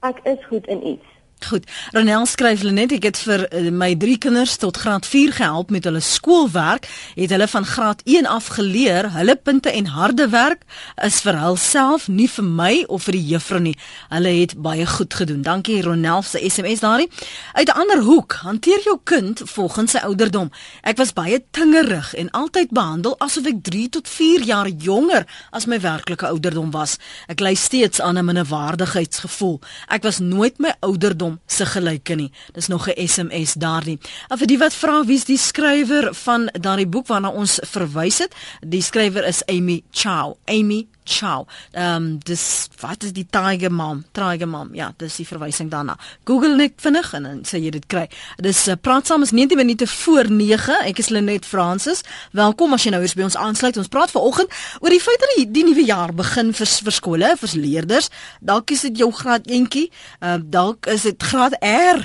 Ek is goed in iets. Goed. Ronel skryf net ek het vir uh, my drie kinders tot graad 4 gehelp met hulle skoolwerk. Het hulle van graad 1 af geleer, hulle punte en harde werk is vir hulself, nie vir my of vir die juffrou nie. Hulle het baie goed gedoen. Dankie Ronel se SMS daarin. Uit 'n ander hoek, hanteer jou kind volgens sy ouderdom. Ek was baie tingerig en altyd behandel asof ek 3 tot 4 jaar jonger as my werklike ouderdom was. Ek ly steeds aan 'n minderwaardigheidsgevoel. Ek was nooit my ouderdom naam se gelyke nie. Dis nog 'n SMS daardie. En vir die wat vra wie's die skrywer van daardie boek waarna ons verwys het, die skrywer is Amy Chow. Amy Chow. Ehm um, dis wat is die Tiger Mom? Tiger Mom. Ja, dis die verwysing daarna. Google net vinnig en dan sê jy dit kry. Dis uh, praat saam is 19 minute voor 9. Ek is Lenet Francis. Welkom as jy nou hier by ons aansluit. Ons praat vanoggend oor die feit dat die, die nuwe jaar begin vir vir skole, vir leerders. Dalk is dit jou graad eentjie. Ehm uh, dalk is dit graad R.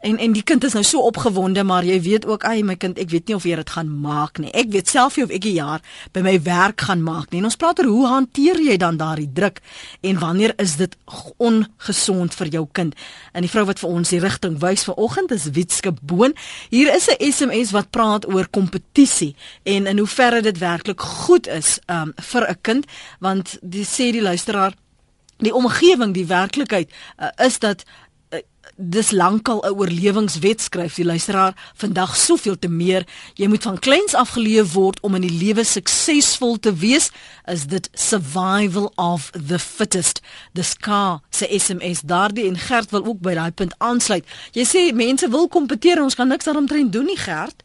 En en die kind is nou so opgewonde, maar jy weet ook, ai my kind, ek weet nie of jy dit gaan maak nie. Ek weet self nie of ek 'n jaar by my werk gaan maak nie. En ons praat oor hoe hanteer jy dan daardie druk en wanneer is dit ongesond vir jou kind? En die vrou wat vir ons die rigting wys vanoggend is Witske Boon. Hier is 'n SMS wat praat oor kompetisie en in hoeverre dit werklik goed is um, vir 'n kind, want die sê die luisteraar die omgewing die werklikheid uh, is dat dis lankal 'n oorlewingswet skryf die luisteraar. Vandag soveel te meer. Jy moet van kleins af geleef word om in die lewe suksesvol te wees is dit survival of the fittest. Dis ka se sms daardie en Gert wil ook by daai punt aansluit. Jy sê mense wil kompeteer ons kan niks daaromtrent doen nie Gert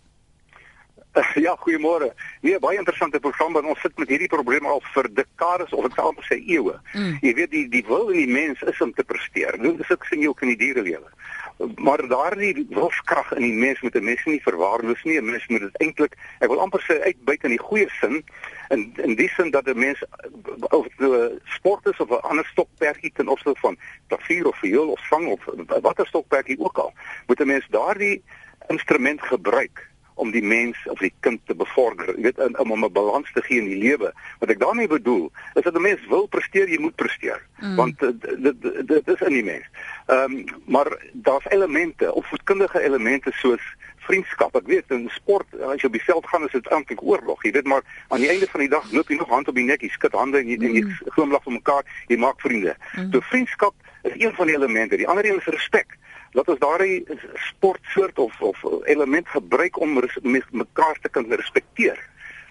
[laughs] Ja, goeiemôre. Nee, baie interessante program want ons sit met hierdie probleme al vir dekades of ek sal amper sê eeue. Mm. Jy weet die die wil in die mens is om te presteer. Dit is ook sien jy ook in die dierelewe. Maar daardie wilskrag in die mens moet 'n mens nie verwaarloos nie. 'n Mens moet dit eintlik, ek wil amper sê uitbuit in die goeie sin in in die sin dat 'n mens of die sport is of 'n ander stokperdjie ten opsigte van klavier of viool of sang of watter stokperdjie ook al, moet 'n mens daardie instrument gebruik om die mens of die kind te bevorder. Jy weet om om 'n balans te gee in die lewe. Wat ek daarmee bedoel, is dat 'n mens wil presteer, jy moet presteer. Mm. Want eh, dit dit is in die mens. Ehm um, maar daar's elemente, opvoedkundige elemente soos vriendskap. Ek weet in sport as jy op die veld gaan is dit eintlik oorlog. Jy weet maar aan die einde van die dag loop jy nog hand op die nek, jy skud hande en jy, mm. jy glimlag vir mekaar, jy maak vriende. Mm. So vriendskap is een van die elemente. Die ander een is respek laat ons daardie sportsoort of of element gebruik om mekaar te kan respekteer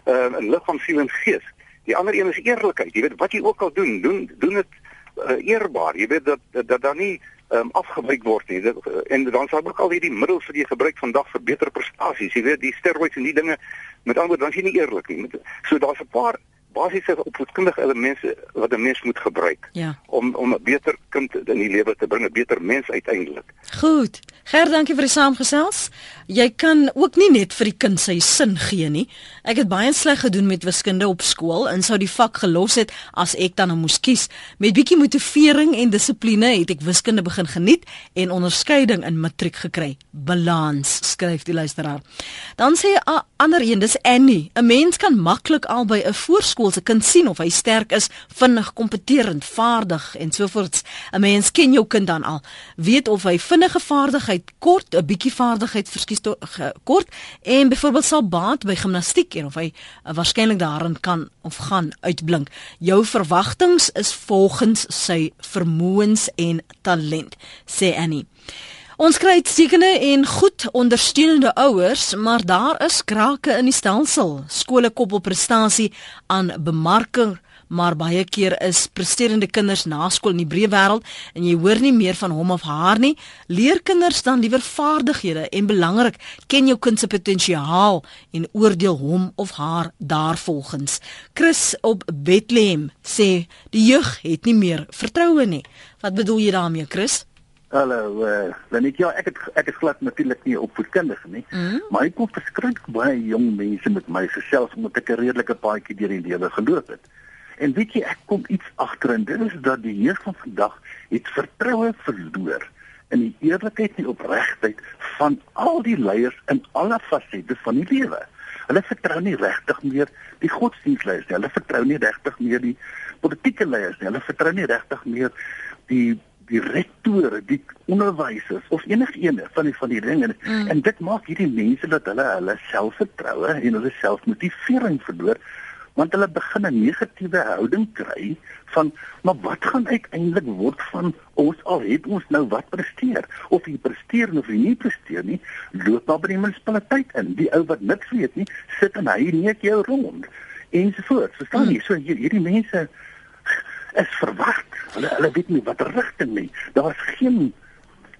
uh, in liggaam, siel en gees. Die ander een is eerlikheid. Jy weet wat jy ook al doen, doen doen dit uh, eerbaar. Jy weet dat dat, dat daar nie um, afgebreek word nie. Dit, uh, en dan sal ook al hierdie middels wat jy gebruik vandag vir beter prestasies. Jy weet die steroids en die dinge met ander dan is jy nie eerlik nie. So daar's 'n paar basiese opvoedkundige elemente wat 'n mens moet gebruik ja. om om 'n beter kind in die lewe te bring, 'n beter mens uiteindelik. Goed. Ger, dankie vir die saamgesels. Jy kan ook nie net vir die kind sy sin gee nie. Ek het baie sleg gedoen met wiskunde op skool en sou die vak gelos het as ek dan nou moes kies. Met bietjie motivering en dissipline het ek wiskunde begin geniet en onderskeiding in matriek gekry. Balans, skryf die luisteraar. Dan sê 'n ander een, dis Annie. 'n Mens kan maklik al by 'n voorskool skool se kind sien of hy sterk is, vinnig, kompeterend, vaardig en so voort. 'n Mens ken jou kind dan al, weet of hy vinnige vaardigheid kort, 'n bietjie vaardigheid verskies kort en byvoorbeeld sal baat by gimnastiek en of hy uh, waarskynlik daarin kan of gaan uitblink. Jou verwagtinge is volgens sy vermoëns en talent, sê Annie. Ons kry uitstekende en goed ondersteunende ouers, maar daar is krake in die stelsel. Skole koppel prestasie aan bemarking, maar baie keer is presterende kinders na skool in die breë wêreld en jy hoor nie meer van hom of haar nie. Leer kinders dan liewer vaardighede en belangrik, ken jou kind se potensiaal en oordeel hom of haar daarvolgens. Chris op Bethlehem sê die jeug het nie meer vertroue nie. Wat bedoel jy daarmee, Chris? Hallo, uh, Lenet, ja, ek het ek is glad natuurlik nie opvoedkundig nie, mm -hmm. maar ek kom verskriklik baie jong mense met my gesels omdat ek 'n redelike paadjie deur die lewe geloop het. En weet jy, ek kom iets agter en dit is dat die jeug van vandag het vertroue verloor in die eerlikheid en opregtheid van al die leiers in alle fasette van die lewe. Hulle vertrou nie regtig meer die godsdienstleiers nie. Hulle vertrou nie regtig meer die politieke leiers nie. Hulle vertrou nie regtig meer die die rektore, die onderwysers of enigiemand van die van die dinge mm. en dit maak hierdie mense dat hulle hulle selfvertroue en hulle selfmotivering verloor want hulle begin 'n negatiewe houding kry van maar wat gaan uiteindelik word van ons al het ons nou wat presteer? Of jy presteer of jy nie presteer nie loop maar by die munisipaliteit in. Die ou wat niks weet nie sit en hy neek jou rond. Ensovoorts. Verstaan jy? Mm. so hierdie mense is verward. Hulle hulle weet nie wat rigting nie. Daar's geen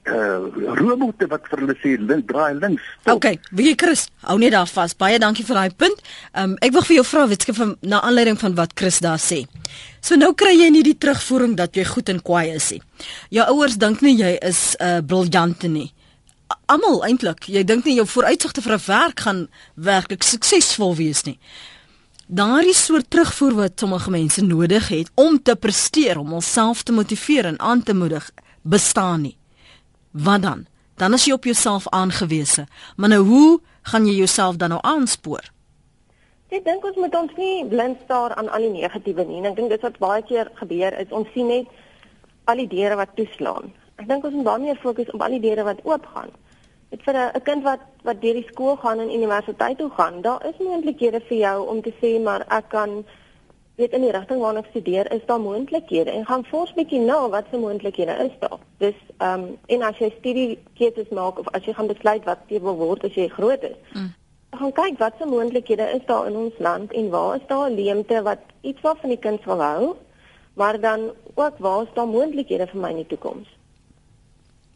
uh robotte wat vir hulle sê link draai links. Stop. Okay, wie Chris, hou net daar vas. Baie dankie vir daai punt. Um ek wil vir jou vra wetske van na aanleiding van wat Chris daar sê. So nou kry jy nie die terugvoering dat jy goed en kwaai is nie. Jou ouers dink nie jy is 'n uh, briljante nie. Almal eintlik, jy dink nie jou vooruitsigte vir 'n werk gaan werklik suksesvol wees nie daardie soort terugvoer wat sommige mense nodig het om te presteer, om homself te motiveer en aan te moedig, bestaan nie. Wat dan? Dan is jy op jouself aangewese. Maar nou hoe gaan jy jouself dan nou aanspoor? Ek dink ons moet ons nie blind staar aan al die negatiewe nie. Ek dink dit wat baie keer gebeur is ons sien net al die deure wat toeslaan. Ek dink ons moet baie meer fokus op al die deure wat oopgaan. Dit vir 'n kind wat wat deur die skool gaan en universiteit toe gaan, daar is moontlikhede vir jou om te sê maar ek kan weet in die rigting waarna ek studeer is daar moontlikhede en gaan fors bietjie na wat se moontlikhede is daar. Dis ehm um, en as jy studiekeuses maak of as jy gaan besluit wat jy wil word as jy groot is. Mm. gaan kyk wat se moontlikhede is daar in ons land en waar is daar leemte wat iets wat van die kind wil hou, maar dan ook waar is daar moontlikhede vir my in die toekoms?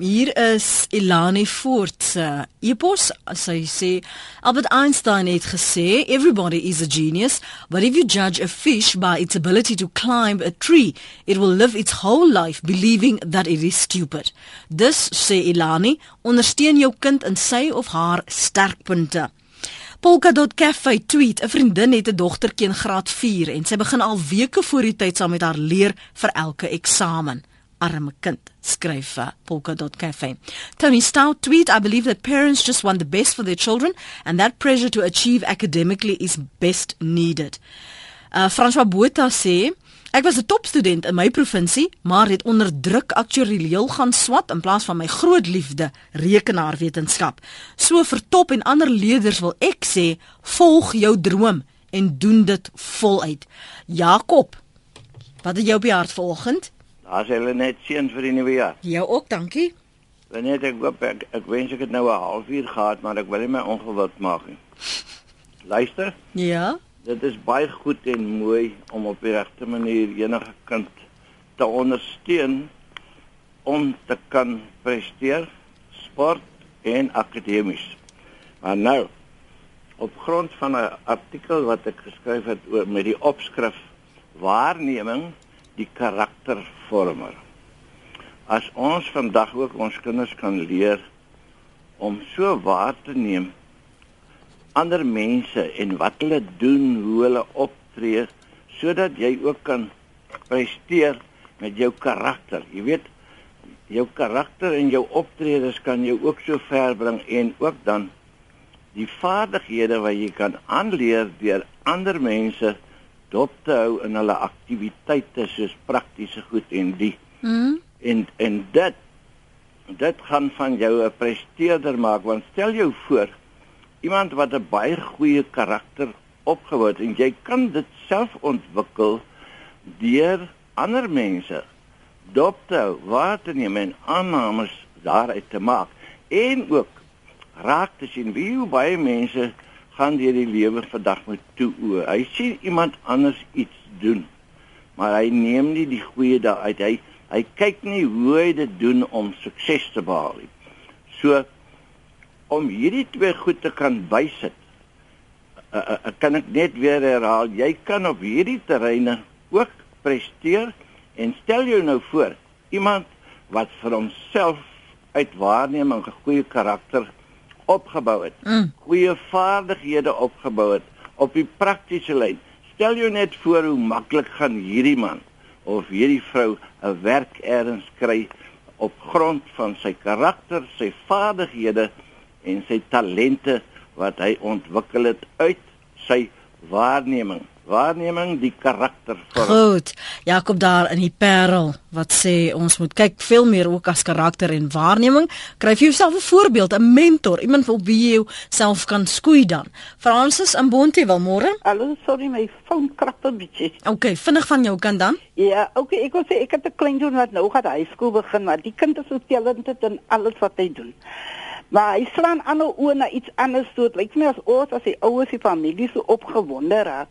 Hier is Ilani Fort se epos. Sy sê Albert Einstein het gesê everybody is a genius, but if you judge a fish by its ability to climb a tree, it will live its whole life believing that it is stupid. Dus sê Ilani, ondersteun jou kind in sy of haar sterkpunte. Polka.cafe tweet: 'n Vriendin het 'n dogtertjie in graad 4 en sy begin al weke voor die tyd saam met haar leer vir elke eksamen arme kind skryf vir polka.cafe Tony Stout tweet I believe that parents just want the best for their children and that pressure to achieve academically is best needed uh, François Botha sê Ek was 'n topstudent in my provinsie, maar het onder druk aktuarieel gaan swat in plaas van my groot liefde, rekenaarwetenskap. So vir top en ander leerders wil ek sê, volg jou droom en doen dit voluit. Jakob, wat het jy op die hart vanoggend? As hulle net seën vir die nuwe jaar. Jou ook, dankie. Wanneer ek hoop ek, ek wens ek het nou 'n halfuur gehad, maar ek wil nie my ongewild maak nie. Luister? Ja. Dit is baie goed en mooi om op die regte manier enige kind te ondersteun om te kan presteer sport en akademies. Maar nou op grond van 'n artikel wat ek geskryf het oor met die opskrif waarneming die karaktervormer. As ons vandag ook ons kinders kan leer om so waar te neem ander mense en wat hulle doen, hoe hulle optree sodat jy ook kan presteer met jou karakter. Jy weet jou karakter en jou optredes kan jou ook so ver bring en ook dan die vaardighede wat jy kan aanleer deur ander mense dop te hou in hulle aktiwiteite soos praktiese goed en die. Mm. En en dit dit gaan van jou 'n presteerder maak want stel jou voor iemand wat 'n baie goeie karakter opgebou het en jy kan dit self ontwikkel deur ander mense dop te hou, waar te neem en aannames daaruit te maak en ook raak te sien wie hoe baie mense gaan deur die lewe vandag met toe oë. Hy sien iemand anders iets doen, maar hy neem nie die goeie daaruit. Hy hy kyk nie hoe hy dit doen om sukses te behaal nie. So om hierdie twee goed te kan bysit, uh, uh, kan ek net weer herhaal, jy kan op hierdie terreine ook presteer en stel jou nou voor, iemand wat vir homself uit waarneming 'n goeie karakter opgebou het. Mm. Goeie vaardighede opgebou het op die praktiese lyn. Stel jou net voor hoe maklik gaan hierdie man of hierdie vrou 'n werk eers kry op grond van sy karakter, sy vaardighede en sy talente wat hy ontwikkel het uit sy waarneming waarneming die karakter vorm. Goed. Jakob daar in die Parel wat sê ons moet kyk veel meer ook as karakter en waarneming. Kry vir jouself 'n voorbeeld, 'n mentor, iemand op wie jy self kan skoei dan. Francis in Bontewil môre. Hallo, sorry my foon krap 'n bietjie. Okay, vinnig van jou kan dan? Ja, okay, ek wil sê ek het 'n klein doen wat nou gaan high school begin, maar die kind is so talented in alles wat hy doen. Maar hy slaan aan oor na iets anders toe. Dit lyk my as oors as hy ouers die familie so opgewonde raak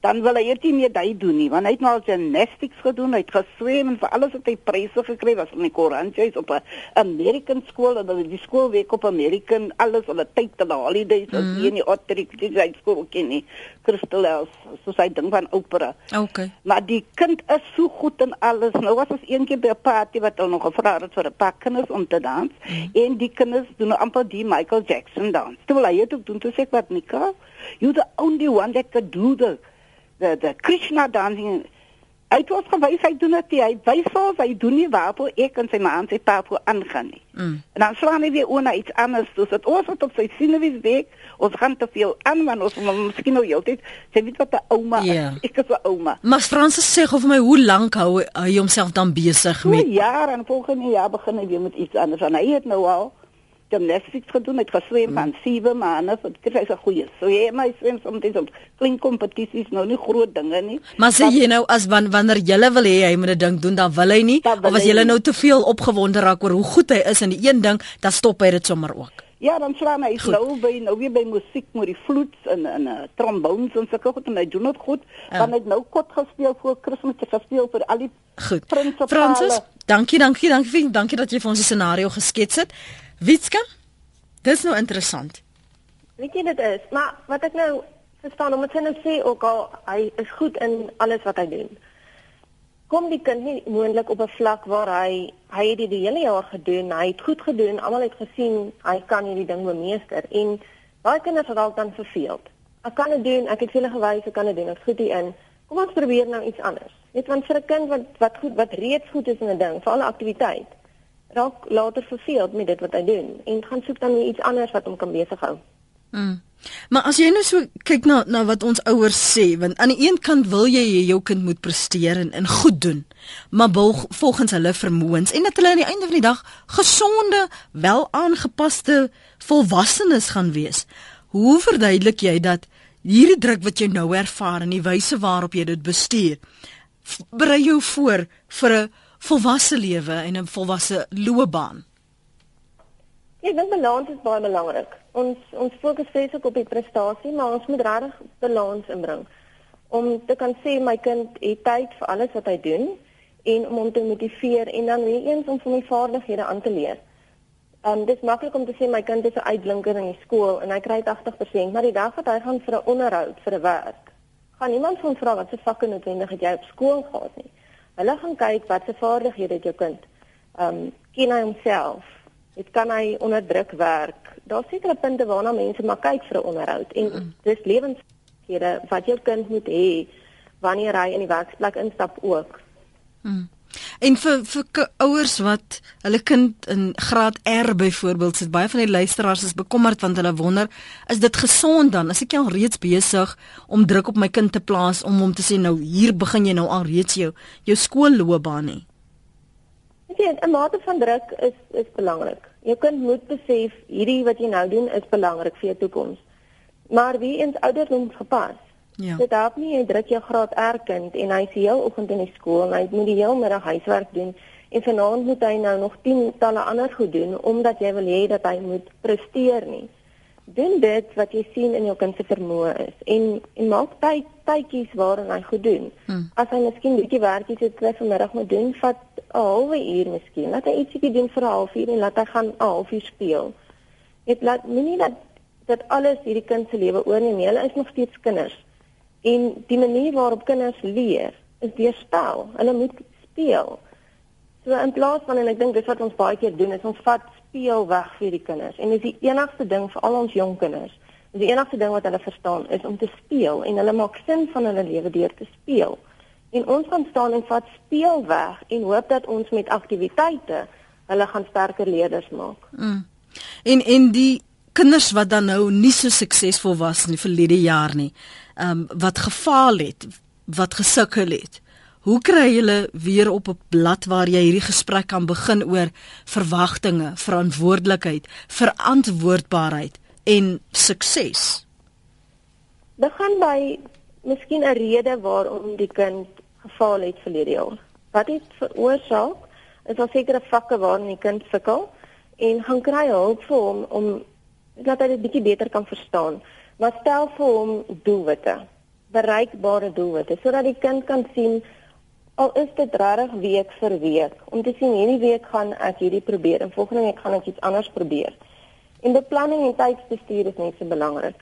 dan wil hy eers nie meer daai doen nie want hy het nou al gymnastics gedoen hy het geswem en vir alles wat hy pryse gekry was in die Koranjie op 'n American skool en hulle die skool week op American alles hulle tyd hulle holidays as mm. in die Otterik die high school ken nie Crystal House so sy ding van opera. Okay maar die kind is so goed in alles. Nou was ons eendag by 'n party wat hulle nog gevra het vir 'n paar kinders om te dans mm. en die kinders doen nou amper die Michael Jackson dans. Toe wil hy dit doen toe sê ek wat Nika you the only one that could do the the the Krishna dancing Hy het ons gewys hy doen dit hy wys ons hy doen nie waarop ek en sy ma en sy pa voor aangaan nie. Mm. En dan slaan hy weer oor na iets anders. Dus het ons wat op sy sinewies week, ons gaan te veel aan want ons moet miskien nou heeltyd sê weet wat 'n ouma yeah. is. Ek is 'n ouma. Maar Fransis sê gou vir my hoe lank hou hy homself dan besig met? Ja, en volgende jaar begin hy weer met iets anders. En hy het nou al gymnastics gedoen met geswem van 7 maande vir dit is 'n goeie. So jy my swem soms op klein kompetisies nou nie groot dinge nie. Maar sê jy nou as wan, wanneer jy wil hê hy moet 'n ding doen dan wil hy nie wil of as jy nou te veel opgewonde raak oor hoe goed hy is in die een ding, dan stop hy dit sommer ook. Ja, dan slaan hy nou by nou weer by musiek met die flutes en en uh, trombones en sulke goed en hy doen dit goed. Ja. Dan het nou kot gespeel voor Kersfees gespeel vir al die Goed. Francis, dankie, dankie, dankie, dankie dat jy vir ons die scenario geskets het. Witska? Dis nou interessant. Weet jy dit is, maar wat ek nou verstaan om dit nou sê ook al hy is goed in alles wat hy doen. Kom die kind nie moontlik op 'n vlak waar hy hy het dit die hele jaar gedoen, hy het goed gedoen, almal het gesien hy kan hierdie ding bemeester en baie kinders het al dan verveeld. Ek kan dit doen, ek het vele gewys ek kan dit doen, ek goed hierin. Kom ons probeer nou iets anders. Net want vir 'n kind wat wat goed wat reeds goed is in 'n ding, vir alle aktiwiteit raak later verveeld met dit wat hy doen en gaan soek dan iets anders wat hom kan besighou. Mm. Maar as jy nou so kyk na na wat ons ouers sê, want aan die een kant wil jy jou kind moet presteer en, en goed doen, maar volg, volgens hulle vermoëns en dat hulle aan die einde van die dag gesonde, wel aangepaste volwassenes gaan wees. Hoe verduidelik jy dat hierdie druk wat jy nou ervaar en die wyse waarop jy dit bestuur, berei jou voor vir 'n volwasse lewe en 'n volwasse loopbaan? Ek dink balans is baie belangrik. Ons ons fokus steeds op die prestasie, maar ons moet regtig balans inbring om te kan sê my kind het tyd vir alles wat hy doen en om hom te motiveer en dan weer eens om van die vaardighede aan te leer. Um dis maklik om te sê my kind is 'n uitblinker in die skool en hy kry 80%, maar die dag wat hy gaan vir 'n onderhoud, vir 'n werk, gaan niemand van vra wat se vakke noodwendig het jy op skool gehad nie. Hulle gaan kyk wat se vaardighede het jou kind. Ehm um, ken hy homself? Dit kan hy onder druk werk. Daar's sekere punte waarna mense maar kyk vir 'n onderhoud en mm. dis lewensvaardighede wat jou kind moet hê wanneer hy in die werksplek instap ook. Mm. En vir vir ouers wat hulle kind in graad R byvoorbeeld sit baie van die luisteraars is bekommerd want hulle wonder is dit gesond dan as ek al reeds besig om druk op my kind te plaas om hom te sê nou hier begin jy nou al reeds jou jou skoolloopbaan nie. Ja, 'n mate van druk is is belangrik. Jou kind moet besef hierdie wat jy nou doen is belangrik vir jou toekoms. Maar wie eens ouderdoms gepas Ja. Dit help nie jy druk jou graad R kind en hy se heel oggend in die skool en hy moet die heel middag huiswerk doen en vanaand moet hy nou nog 10 talle ander goed doen omdat jy wil hê dat hy moet presteer nie. Doen dit wat jy sien in jou kind se vermoë is en en maak tyd tydjies waarin hy goed doen. Hmm. As hy miskien bietjie werkies het kry vanmiddag moet doen, vat 'n halwe uur miskien. Laat hy ietsie doen vir 'n halfuur en laat hy gaan 'n halfuur speel. Dit laat nie dat dat alles hierdie kind se lewe oorneem. Hulle is nog steeds kinders. En die manier waarop kinders leer is deur spel. Hulle moet speel. So in plaas van en ek dink dis wat ons baie keer doen is ons vat speel weg vir die kinders en dis die enigste ding vir al ons jong kinders. Dis die enigste ding wat hulle verstaan is om te speel en hulle maak sin van hulle lewe deur te speel. En ons gaan staan en vat speel weg en hoop dat ons met aktiwiteite hulle gaan sterker leerders maak. Mm. En en die kinders wat dan nou nie so suksesvol was in die verlede jaar nie, ehm um, wat gefaal het, wat gesukkel het. Hoe kry jy hulle weer op 'n blad waar jy hierdie gesprek kan begin oor verwagtinge, verantwoordelikheid, verantwoordbaarheid en sukses? Begin by miskien 'n rede waarom die kind gefaal het verlede jaar. Wat het veroorsaak? Is daar sekere vakke waarin die kind sukkel en gaan kry hulp vir hom om dat hy dit bietjie beter kan verstaan. Maar stel vir hom doelwitte, bereikbare doelwitte sodat die kind kan sien al is dit regtig week vir week om te sien hierdie week gaan ek hierdie probeer en volgende week gaan ek iets anders probeer. En beplanning en tydsbestuur is net so belangrik.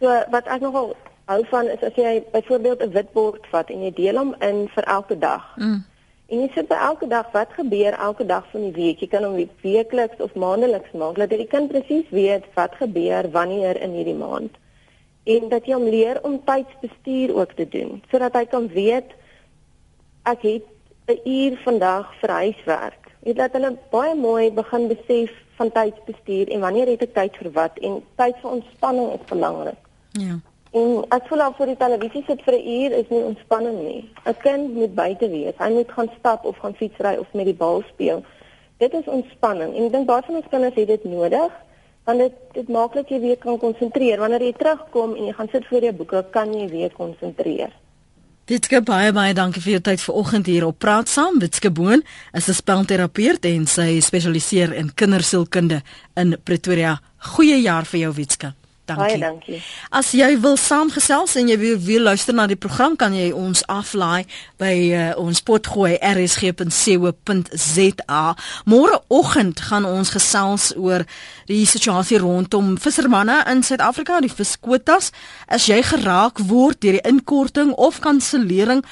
So wat ek nogal hou van is as jy byvoorbeeld 'n witbord vat en jy deel hom in vir elke dag. Mm. En jy sit by elke dag wat gebeur elke dag van die week. Jy kan hom weekliks of maandeliks maak dat die kind presies weet wat gebeur wanneer in hierdie maand. En dat jy hom leer om tydsbestuur ook te doen sodat hy kan weet ek het 'n uur vandag vir huiswerk. Jy laat hulle baie mooi begin besef van tydsbestuur en wanneer het ek tyd vir wat en tyd vir ontspanning is belangrik. Ja. En as jy voor die televisie sit vir 'n uur is nie ontspanning nie. 'n Kind moet buite wees. Hy moet gaan stap of gaan fietsry of met die bal speel. Dit is ontspanning en ek dink baie van ons kinders het dit nodig want dit dit maak dat jy weer kan konsentreer. Wanneer jy terugkom en jy gaan sit voor jou boeke, kan jy weer konsentreer. Witske baie baie dankie vir jou tyd vanoggend hier op Praat Saam. Witske Boon is 'n spelterapeut en sy spesialiseer in kindersielkunde in Pretoria. Goeie jaar vir jou Witske. Dankie. Baie dankie. As jy wil saamgesels en jy wil weer luister na die program, kan jy ons aflaai by uh, ons potgooi rsg.co.za. Môreoggend gaan ons gesels oor die situasie rondom vissermanne in Suid-Afrika, die viskwotas. As jy geraak word deur die inkorting of kansellering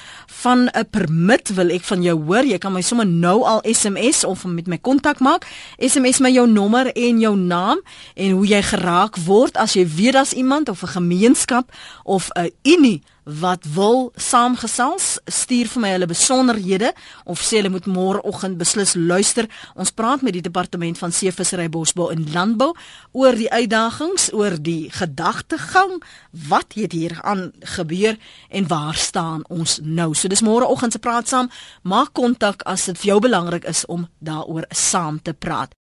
van 'n permit, wil ek van jou hoor. Jy kan my sommer nou al SMS of met my kontak maak. SMS my jou nommer en jou naam en hoe jy geraak word as jy jy weet daar's iemand of 'n gemeenskap of 'n unie wat wil saamgesels, stuur vir my hulle besonderhede of sê hulle moet môreoggend beslis luister. Ons praat met die departement van seevissery, bosbou en landbou oor die uitdagings, oor die gedagtegang, wat het hier aan gebeur en waar staan ons nou. So dis môreoggend se praat saam. Maak kontak as dit vir jou belangrik is om daaroor saam te praat.